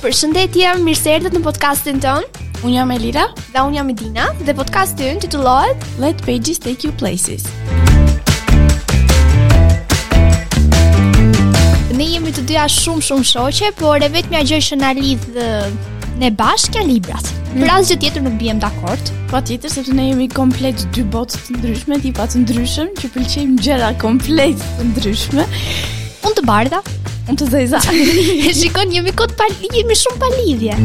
Përshëndetje, mirë se erdhët në podcastin tonë. Unë jam Elira dhe unë jam Medina dhe podcasti ynë titullohet Let Pages Take You Places. Ne jemi të dyja shumë shumë shoqe, por e vetmja gjë që na lidh ne bashkë janë librat. Mm. Për asgjë tjetër nuk biem dakord. Patjetër sepse ne jemi komplet dy botë të ndryshme, tipa të ndryshëm, që pëlqejmë gjëra komplet të ndryshme. Unë të bardha, unë të zeza. e shikon jemi kot pa lidhje, jemi shumë pa lidhje.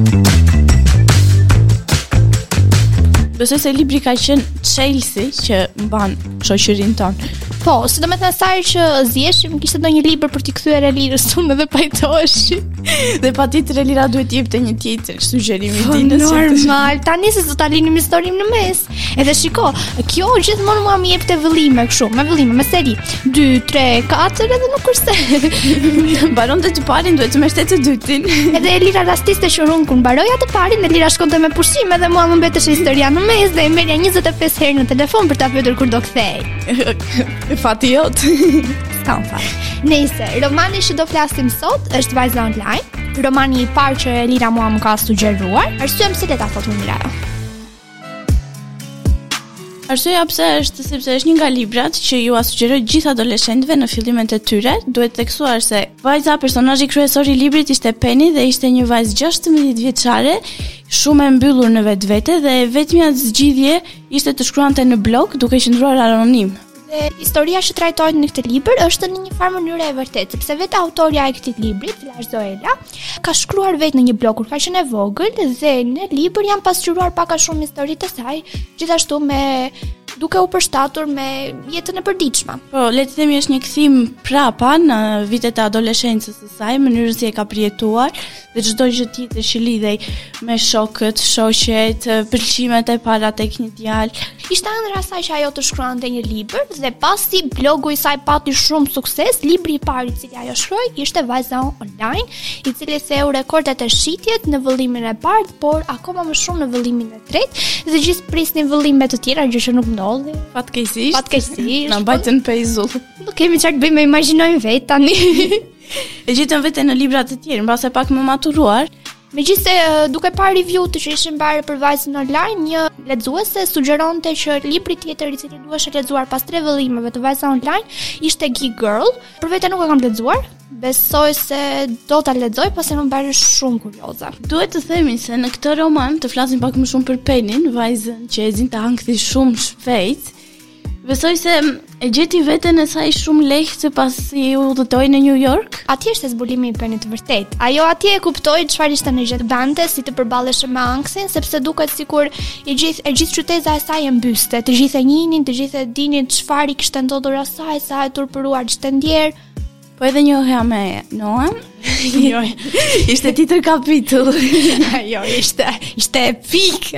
Besoj se libri ka qenë çelësi që mban shoqërinë tonë. Po, si do me thënë sa herë që ziheshim, kishte ndonjë libër për t'i kthyer Elirës dhe pajtoheshim. Dhe patjetër Elira duhet jepte një tjetër sugjerim po, ditës. Normal, tani s'do ta linim historinë në mes. Edhe shiko, kjo gjithmonë mua më jepte vëllime kështu, me vëllime, me seri. 2, 3, 4 edhe nuk kur se mbaron të parin duhet të marrësh të dytin. Edhe Elira rastiste që unë kur mbaroja të parin, Elira shkonte me pushim edhe mua më mbetesh historia në mes dhe e merrja 25 herë në telefon për ta pyetur kur do kthehej. Fati jot. S'kam fat. Nejse, romani që do flasim sot është Vajza Online, romani i parë që Elira mua më ka sugjeruar, arsyen pse le ta thotë Elira. Arsyeja pse është sepse është një nga librat që jua sugjeroj gjithë adoleshentëve në fillimet e tyre. Duhet theksuar se vajza personazhi kryesor i librit ishte Penny dhe ishte një vajzë 16 vjeçare, shumë e mbyllur në vetvete dhe e vetmja zgjidhje ishte të shkruante në blog duke qëndruar anonim. Dhe historia që trajtohet në këtë libër është në një farë mënyre e vërtetë, sepse vetë autorja e këtij libri, slash Zoella, ka shkruar vetë në një blog kur ka qenë e vogël dhe në libër janë pasqyruar pak a shumë historitë e saj, gjithashtu me duke u përshtatur me jetën e përditshme. Po, le të themi është një kthim prapa në vitet e adoleshencës së saj, mënyrën si e ka përjetuar, dhe çdo gjë tjetër që lidhej me shokët, shoqet, pëlqimet e para tek një djalë. Ishte ëndrra e saj që ajo të shkruante një libër dhe pasi blogu i saj pati shumë sukses, libri i parë i cili ajo shkroi ishte Vajza Online, i cili theu rekordet e shitjes në vëllimin e parë, por akoma më shumë në vëllimin e tretë dhe gjithë prisnin vëllime të tjera, gjë që nuk ndodhi. Fatkeqësisht. Fatkeqësisht. Na mbajtën pezull. Nuk kemi çfarë të bëjmë, imagjinojmë vetë tani. E gjetëm veten në libra të tjerë, mbase pak më maturuar. Megjithëse duke parë review-të që ishin bërë për vajzën online, një lexuese sugjeronte që libri tjetër i cili duhesh të lexuar pas tre vëllimeve të vajzës online ishte Geek Girl. Për vete nuk e kam lexuar, besoj se do ta lexoj pasi më bëri shumë kurioze. Duhet të themi se në këtë roman të flasim pak më shumë për Penin, vajzën që e zinte ankthi shumë shpejt. Besoj se e gjeti veten e saj shumë lehtë se pasi udhëtoi në New York. Atje ishte zbulimi i Penit të vërtetë. Ajo atje e kuptoi çfarë ishte në gjendje të bënte si të përballej me ankthin, sepse duket sikur i gjithë, e gjithë qyteza e saj e mbyste, të gjithë e njihnin, të gjithë e dinin çfarë i kishte ndodhur asaj, sa e turpëruar qe ndjerë. Po edhe njohja me Noan jo, ishte tjetër kapitull. jo, ishte, ishte epik.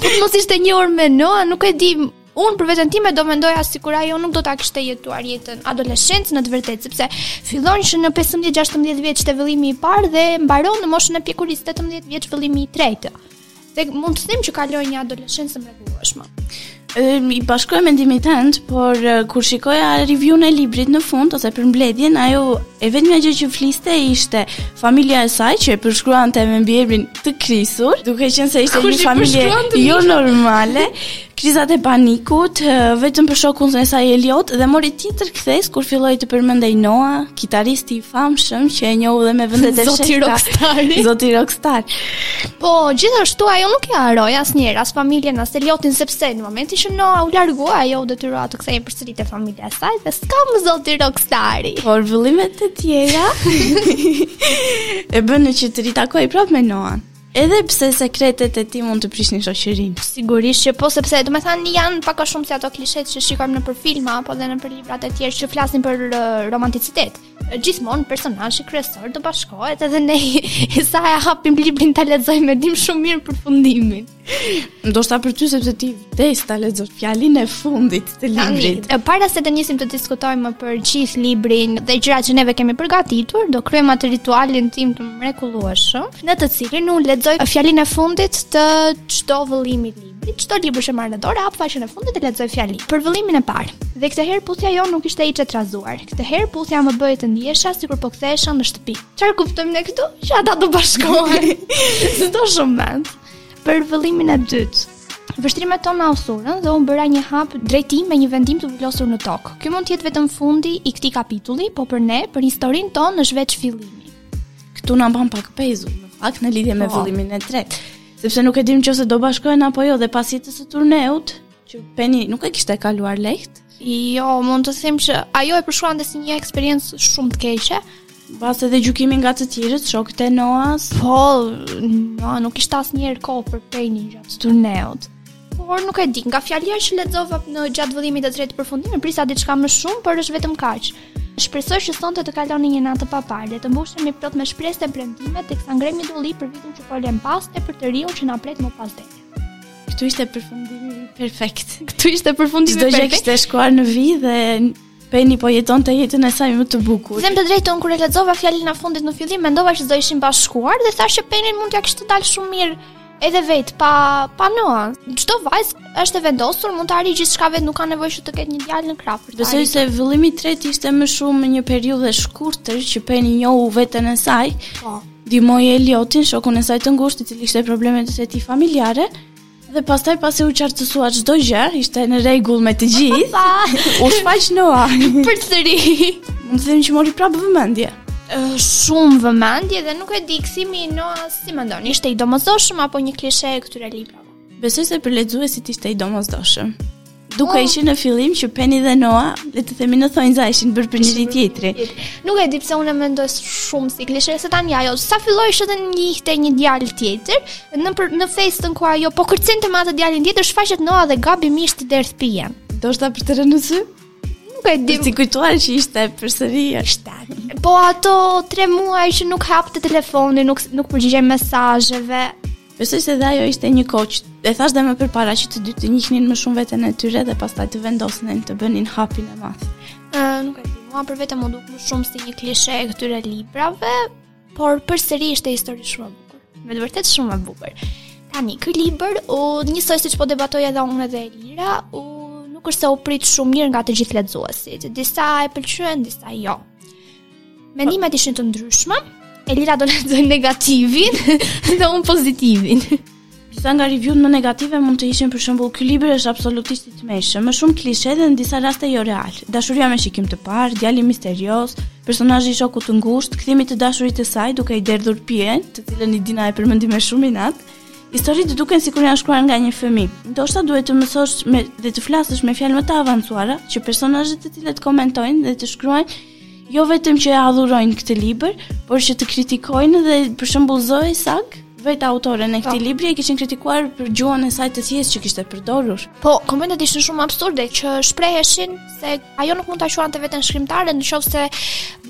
po të mos ishte njohur me Noan, nuk e di, unë për veten time do mendoja sikur ajo nuk do ta kishte jetuar jetën adoleshencë në të vërtetë, sepse fillon që në 15-16 vjeç te vëllimi i parë dhe mbaron në moshën e pjekurisë 18 vjeç vëllimi i tretë. Dhe mund të them që kaloi një adoleshencë të mrekullueshme. Ëm i bashkohem mendimit tënd, por kur shikoja review-n e librit në fund ose përmbledhjen, ajo e vetmja gjë që fliste ishte familja e saj që e përshkruante me mbiemrin të krisur, duke qenë se ishte një familje jo normale. Krizat e panikut, vetëm për shokun e saj Eliot dhe mori tjetër kthesë kur filloi të përmendej Noa, kitaristi i famshëm që e njohu dhe me vende të sheshta. Zoti Rockstar. Zoti Rockstar. Po, gjithashtu ajo nuk e harroi asnjëherë as familjen as Eliotin sepse në momentin që Noa u largua, ajo u detyrua të kthehej përsëri te familja e saj dhe s'ka më Zoti Rockstari. Por vëllimet e tjera e bënë që të ritakojë prapë me Noan. Edhe pse sekretet e tij mund të prishnin shoqërinë. Sigurisht që po sepse domethënë janë pak a shumë si ato klishetë që shikojmë nëpër filma apo dhe nëpër librat e tjerë që flasin për uh, romanticitet. Gjithmonë personazhi kryesor do bashkohet edhe ne sa e hapim librin ta lexojmë dim shumë mirë përfundimin. Ndoshta për ty sepse ti vdes ta lexosh fjalinë e fundit. të librit. Tani, para se të nisim të diskutojmë më për gjithë librin dhe gjërat që neve kemi përgatitur, do kryejmë atë ritualin tim të mrekullueshëm, në të cilin unë lexoj fjalinë e fundit të çdo vëllimi libri. Çdo libër që marr në dorë, hap faqen e fundit dhe lexoj fjalinë. Për vëllimin e parë. Dhe këtë herë puthja jonë nuk ishte hiç e trazuar. Këtë herë puthja më bëri të ndihesha sikur po kthehesha në shtëpi. Çfarë kuptojmë ne këtu? Që ata do bashkohen. S'do shumë mend. Për vëllimin e dytë. Vështrimet tona u thurën dhe unë bëra një hap drejt tij me një vendim të vulosur në kokë. Ky mund të jetë vetëm fundi i këtij kapitulli, po për ne, për historinë tonë është veç fillimi. Këtu na mban pak pezull, në fakt në lidhje me po. vëllimin e tretë, sepse nuk e dimë nëse do bashkohen apo jo dhe pas jetës së turneut, që Penny nuk e kishte kaluar lehtë. Jo, mund të them që ajo e përshkruante si një eksperiencë shumë të keqe, Mbas edhe gjykimi nga të tjerët, shokët e Noas. Po, no, nuk ishte asnjëherë kohë për Penny gjatë turneut. Por nuk e di, nga fjalia që lexova në gjatë vëllimit të tretë përfundimi, prisa diçka më shumë, por është vetëm kaq. Shpresoj që sonte të kaloni një natë pa pale, të mbushemi plot me shpresë e premtime teksa ngremë dolli për vitin që po lëmë pas e për të riun që na pret më pas dhe. Këtu ishte përfundimi perfekt. Këtu ishte përfundimi perfekt. Çdo gjë kishte shkuar në vijë dhe Penny po jetonte jetën e saj më të bukur. Them të drejtën kur e lexova fjalinë e fundit në fillim, mendova që do ishin bashkuar dhe thashë që Penny mund t'ia kishte dalë shumë mirë edhe vet pa pa Noan. Çdo vajzë është e vendosur, mund të arrijë gjithçka vet, nuk ka nevojë që të ketë një djalë në krah. Besoj se vëllimi i tretë ishte më shumë një periudhë e shkurtër që Penny njohu veten e saj. Po. Ndihmoi Eliotin, shokun e saj të ngushtë, i cili kishte probleme të tij familjare. Dhe pastaj pasi u qartësua çdo gjë, ishte në rregull me të gjithë. u shfaq Noa përsëri. Mund të them që mori prapë vëmendje. Shumë vëmendje dhe nuk e di kthimi i Noas si mendon, ishte i domosdoshëm apo një klishe e këtyre librave. Besoj se për lexuesit ishte i domosdoshëm. Duke oh. ishin në fillim që Penny dhe Noah, le të themi në thonjëza ishin bërë për njëri-tjetrin. Nuk e di pse unë mendoj shumë si klishe se tani ajo sa filloi që të njihte një djalë tjetër, në për, në festën ku ajo po kërcente me atë djalin tjetër, shfaqet Noah dhe gabimisht i derdh pijen. Ndoshta për të rënë në sy? Nuk e di. T'i kujtuar që ishte përsëri ashtu. Po ato 3 muaj që nuk hapte telefonin, nuk nuk përgjigjej mesazheve. Besoj se dhe ajo ishte një koç. E thashë dhe më përpara që të dy të njihnin më shumë veten e tyre dhe pastaj të vendosnin të bënin hapin e madh. Ë, nuk e di. Mua për vete m'u duk më shumë si një klishe e këtyre librave, por përsëri ishte histori shumë e bukur. Me të vërtetë shumë e bukur. Tani ky libër u njësoj siç po debatoj edhe unë dhe Elira, u nuk është se u prit shumë mirë nga të gjithë lexuesit. Disa e pëlqyen, disa jo. Mendimet ishin të ndryshme. Elira do lexojë negativin dhe unë pozitivin. Disa nga review-t më negative mund të ishin për shembull ky libër është absolutisht i tmerrshëm, me shumë klishe dhe në disa raste jo real. Dashuria me shikim të parë, djali misterioz, personazhi i shokut të ngushtë, kthimi i të dashurit të saj duke i derdhur pijen, të cilën Idina e përmendi me shumë inat. Historitë duken sikur janë shkruar nga një fëmijë. Ndoshta duhet të mësosh me dhe të flasësh me fjalë më të avancuara që personat të cilët komentojnë dhe të shkruajnë Jo vetëm që e adhurojnë këtë libër, por që të kritikojnë dhe për shembull Zoe Sugg, vetë autoren e këtij po. libri e kishin kritikuar për gjuhën e saj të thjeshtë që kishte përdorur. Po, komentet ishin shumë absurde që shpreheshin se ajo nuk mund ta quante veten shkrimtare në qoftë se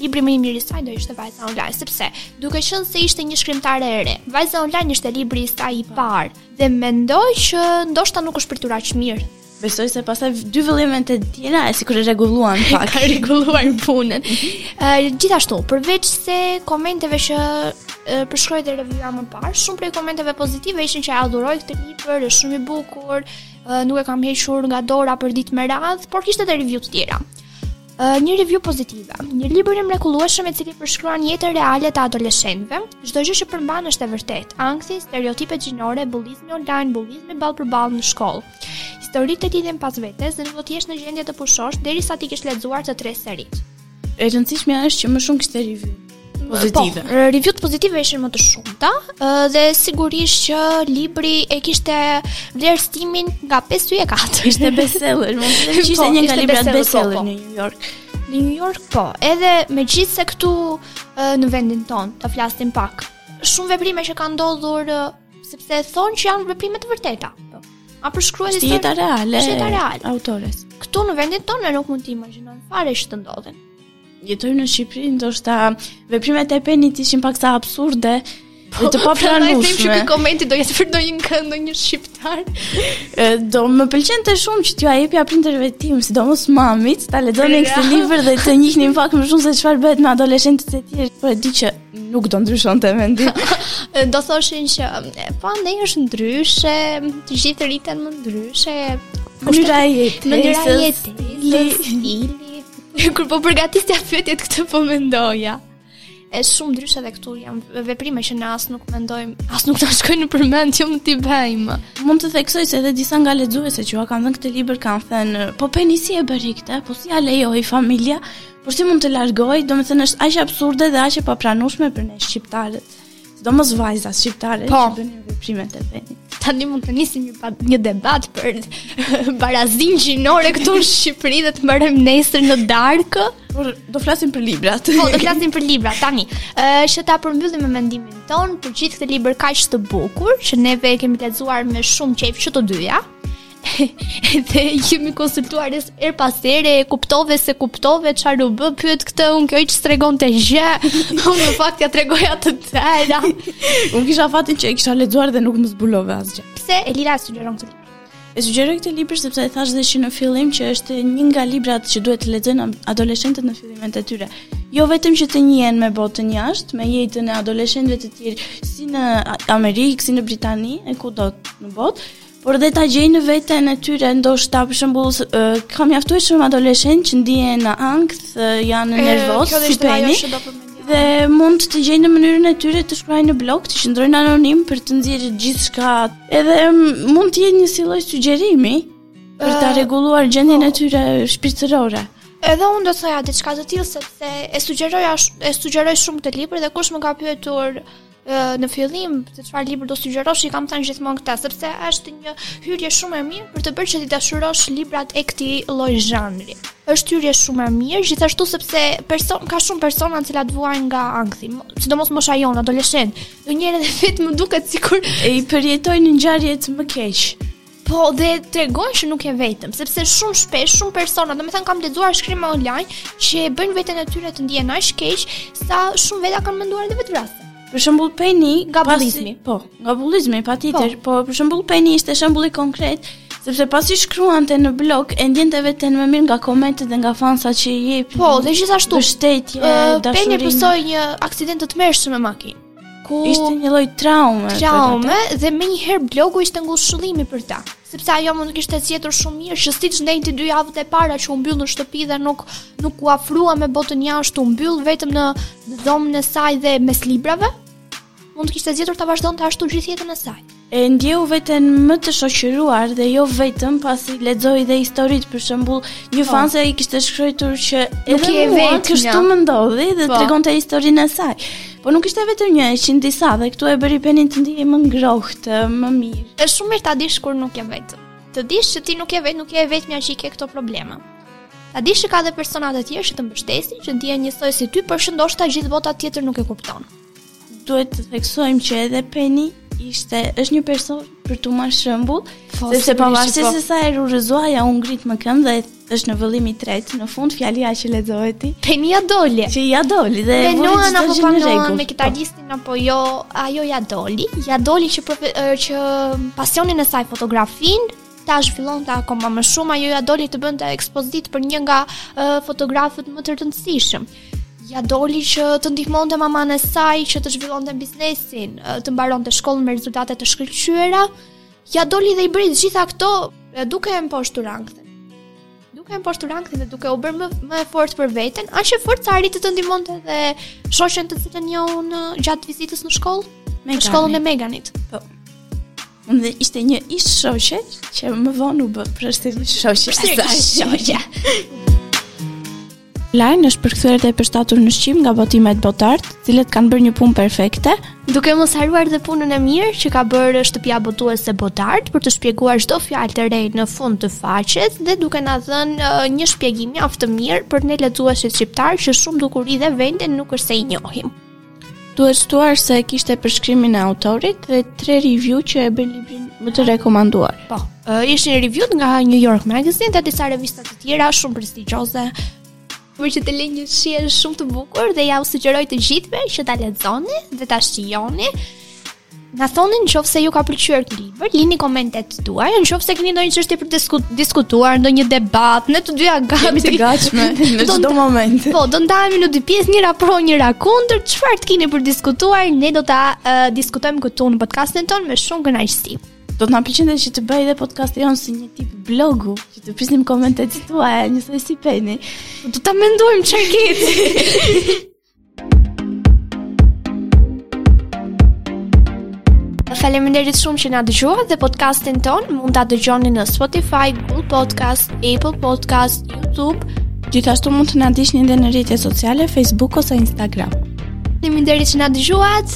libri më i mirë i saj do ishte Vajza Online, sepse duke qenë se ishte një shkrimtare e re, Vajza Online ishte libri i saj i parë dhe mendoj që ndoshta nuk është pritur aq mirë Besoj se pasaj dy vëllime të tjera e sikur e rregulluan pak. Ka rregulluar punën. uh, gjithashtu, përveç se komenteve që uh, përshkroi dhe review-ja më parë, shumë prej komenteve pozitive ishin që e adhuroj këtë libër, është shumë i bukur, uh, nuk e kam hequr nga dora për ditë me radhë, por kishte dhe review të tjera. Uh, një review pozitive. Një libër i mrekullueshëm i cili përshkruan jetën reale të adoleshentëve. Çdo gjë që përmban është e vërtetë. Ankthi, stereotipet gjinore, bullizmi online, bullizmi ballpërballë në shkollë. Historitë të heqin pas vetes dhe nuk do të jesh në gjendje të pushosh derisa t'i kesh lexuar të tre seritë. E rëndësishmja është që më shumë kishte review pozitive. Po, review pozitive ishin më të shumta dhe sigurisht që libri e kishte vlerësimin nga 5, 4. Ishte bestseller, mund të themi që ishte po, një nga librat po, bestseller po. në New York. Në New York po, edhe megjithëse këtu në vendin tonë, të flasim pak. Shumë veprime që kanë ndodhur Sepse thonë që janë veprime të vërteta. Po. Ka përshkruar historinë. Është jeta reale. Është jeta reale e autores. Këtu në vendin tonë nuk mund të imagjinojmë fare që të ndodhin. Jetojmë në Shqipëri, ndoshta veprimet e Penit ishin paksa absurde, Po, të paplanifikuara. Ne themi që komenti do jetë për ndonjë kënd ndonjë shqiptar. do më pëlqente shumë që t'ju jepja prindërve të mi, sidomos mamit, ta lexonin këtë libër dhe të njihnin pak më shumë se çfarë bëhet me adoleshentët e tjerë. Po e di që nuk do ndryshonte mendimi. do thoshin që, po, te ne është ndryshe, të gjithë rriten më ndryshe. Mënyra e jetës. Mënyra e jetës. Lili. Kur po përgatisja pyetjet këtë po mendoja. Është shumë ndryshe dhe këtu janë veprime që ne as nuk mendojmë, as nuk na shkojnë nëpër mend që mund t'i bëjmë. Mund të theksoj se edhe disa nga lexueset që ua kam dhënë këtë libër kanë thënë, po Peni si e bëri këtë, po si ia lejoi familja, Po si mund të largohej, domethënë është aq absurde dhe aq e papranueshme për ne shqiptarët. Sidomos vajza shqiptare po. që bëjnë veprimet e Penit. Tani mund të nisim një, një debat për barazinë gjinore këtu në Shqipëri dhe të mbarojmë nesër në darkë. Por do flasim për librat. Po, do flasim për librat, tani. Që ta përmbyllim me mendimin tonë për gjithë këtë libër kaq të bukur, që neve kemi lexuar me shumë qejf që të dyja. dhe jemi konsultuar herë pas here, e kuptove s'e kuptove çfarë u bë, pyet këtë, unë jo që s'tregoja gjë. unë në fakt ia tregoja të tëra. unë kisha fatin që e kisha lexuar dhe nuk më zbulove asgjë. Pse Elira sugjeron këtë? E sugjeroj këtë libër sepse e thashë dhe që në fillim që është një nga librat që duhet të lexojnë adoleshentët në fillimet e tyre. Jo vetëm që të njihen me botën jashtë, me jetën e adoleshentëve të tjerë si në Amerikë, si në Britani, e kudo në botë, por dhe ta gjejnë veten e tyre ndoshta për shembull ka mjaftueshëm adoleshentë që ndihen në ankth, janë nervoz, si peni. Dhe mund të gjejnë në mënyrën e tyre të shkruajnë në blog, të qëndrojnë anonim për të nxjerrë gjithçka. Edhe mund të jetë një si lloj sugjerimi për ta rregulluar gjendjen e po. tyre shpirtërore. Edhe unë do të thoja diçka të tillë sepse e sugjeroj e sugjeroj shumë këtë libër dhe kush më ka pyetur në fillim se çfarë libër do sugjerosh i kam thënë gjithmonë këtë sepse është një hyrje shumë e mirë për të bërë që t'i dashurosh librat e këtij lloj zhanri. Është hyrje shumë e mirë, gjithashtu sepse person ka shumë persona të cilët vuajnë nga ankthi, sidomos mosha jonë, adoleshentët. Ndonjëherë edhe vetë më duket sikur i përjetojnë ngjarjet më keq. Po dhe tregon që nuk je vetëm, sepse shumë shpesh shumë persona, domethënë kam lexuar shkrime online që e bëjnë veten e tyre të ndjehen aq keq sa shumë veta kanë menduar edhe vetëvrasje. Për shembull Penny, nga bullizmi. Po, nga bullizmi patjetër, po. po për shembull Penny ishte shembulli konkret, sepse pasi shkruante në blog e ndjente veten më mirë nga komentet dhe nga fansat që i jepin. Po, dhe gjithashtu. Mbështetje, uh, dashuri. Penny pësoi një aksident të tmerrshëm me makinë. ku ishte një lloj traume. Traume dhe menjëherë blogu ishte ngushëllimi për ta, sepse ajo mund të kishte zgjedhur shumë mirë, që siç ndenji dy javët e para që u mbyll në shtëpi dhe nuk nuk u afrua me botën jashtë, u mbyll vetëm në dhomën e saj dhe mes librave. Mund të kishte zgjedhur ta vazhdonte ashtu gjithë jetën e saj. E ndjeu veten më të shoqëruar dhe jo vetëm pasi lexoi dhe historitë, për shembull, një po. fanse i kishte shkruar që edhe mua kështu më ndodhi dhe po. tregonte historinë e saj. Po nuk ishte vetëm një, ishin disa dhe këtu e bëri penin të ndihej më ngrohtë, më mirë. Është shumë mirë ta dish kur nuk je vetëm. Të dish që ti nuk je vetëm, nuk je vetëm që i ke këto probleme. Ta dish që ka dhe persona të tjerë që të mbështesin, që ndihen njësoj si ty, por që ndoshta gjithë bota tjetër nuk e kupton. Duhet të theksojmë që edhe Penny ishte është një person për t'u marrë shembull, sepse pavarësisht po. se sa herë u rrëzua ajo u ngrit më këmbë dhe është në vëllimin e tretë, në fund fjalia që lexohet te. Penny ia doli. Që ia doli dhe me Noan apo pa Noan me kitaristin po. apo jo, ajo ia doli. Ia doli që profe, që pasionin e saj fotografin ta zhvillonte akoma më shumë, ajo ia doli të bënte ekspozitë për një nga uh, fotografët më të rëndësishëm. Ia doli që të ndihmonte mamanë e saj që të zhvillonte biznesin, uh, të mbaronte shkollën me rezultate të shkëlqyera, ia doli dhe i bëri gjitha këto uh, duke e mposhtur ankthin. Duke e mposhtur ankthin dhe duke u bërë më, më e fortë për veten, aq e fortë sa arriti të ndihmonte dhe shoqen të cilën e njohu gjatë vizitës në shkollë? Meganit. Në shkollën e Meganit. Po. Unë dhe ishte një ish shoqe që më vonë u bë prapë ish shoqe. Prapë ish shoqe. Libri është përkthyer dhe përshtatur në shqip nga botimet botart, të cilat kanë bërë një punë perfekte, duke mos harruar dhe punën e mirë që ka bërë shtëpia botuese botart për të shpjeguar çdo fjalë të re në fund të faqes dhe duke na dhënë uh, një shpjegim mjaft të mirë për ne lexuesit shqiptar që shumë dukuri dhe vende nuk është se i njohim. duhet shtuar se kishte përshkrimin e autorit dhe tre review që e bëjnë librin më të rekomanduar. Po, uh, ishin review nga New York Magazine dhe disa revista të tjera shumë prestigjioze. Por që të lë një shije shumë të bukur dhe ja u sugjeroj të gjithëve që ta lexoni dhe ta shijoni. Na thoni në qofë se ju ka përqyër këtë libër, lini komentet tuaja, në qoftë se keni ndonjë çështje për të diskutuar, ndonjë debat, ne të dyja gati. Jemi të gatshme, në çdo moment. Po, do ndahemi në dy pjesë, njëra pro, njëra kundër, çfarë të keni për diskutuar, ne do ta uh, diskutojmë këtu në podcastin tonë me shumë kënaqësi. Do të na pëlqente që të bëhej dhe podcasti jonë si një tip blogu, që të prisnim komentet tuaja, njësoj si peni. Do ta mendojmë që Faleminderit shumë që na dëgjuat dhe podcastin tonë mund ta dëgjoni në Spotify, Google Podcast, Apple Podcast, YouTube. Gjithashtu mund të na ndiqni edhe në rrjetet sociale Facebook ose Instagram. Faleminderit që na dëgjuat.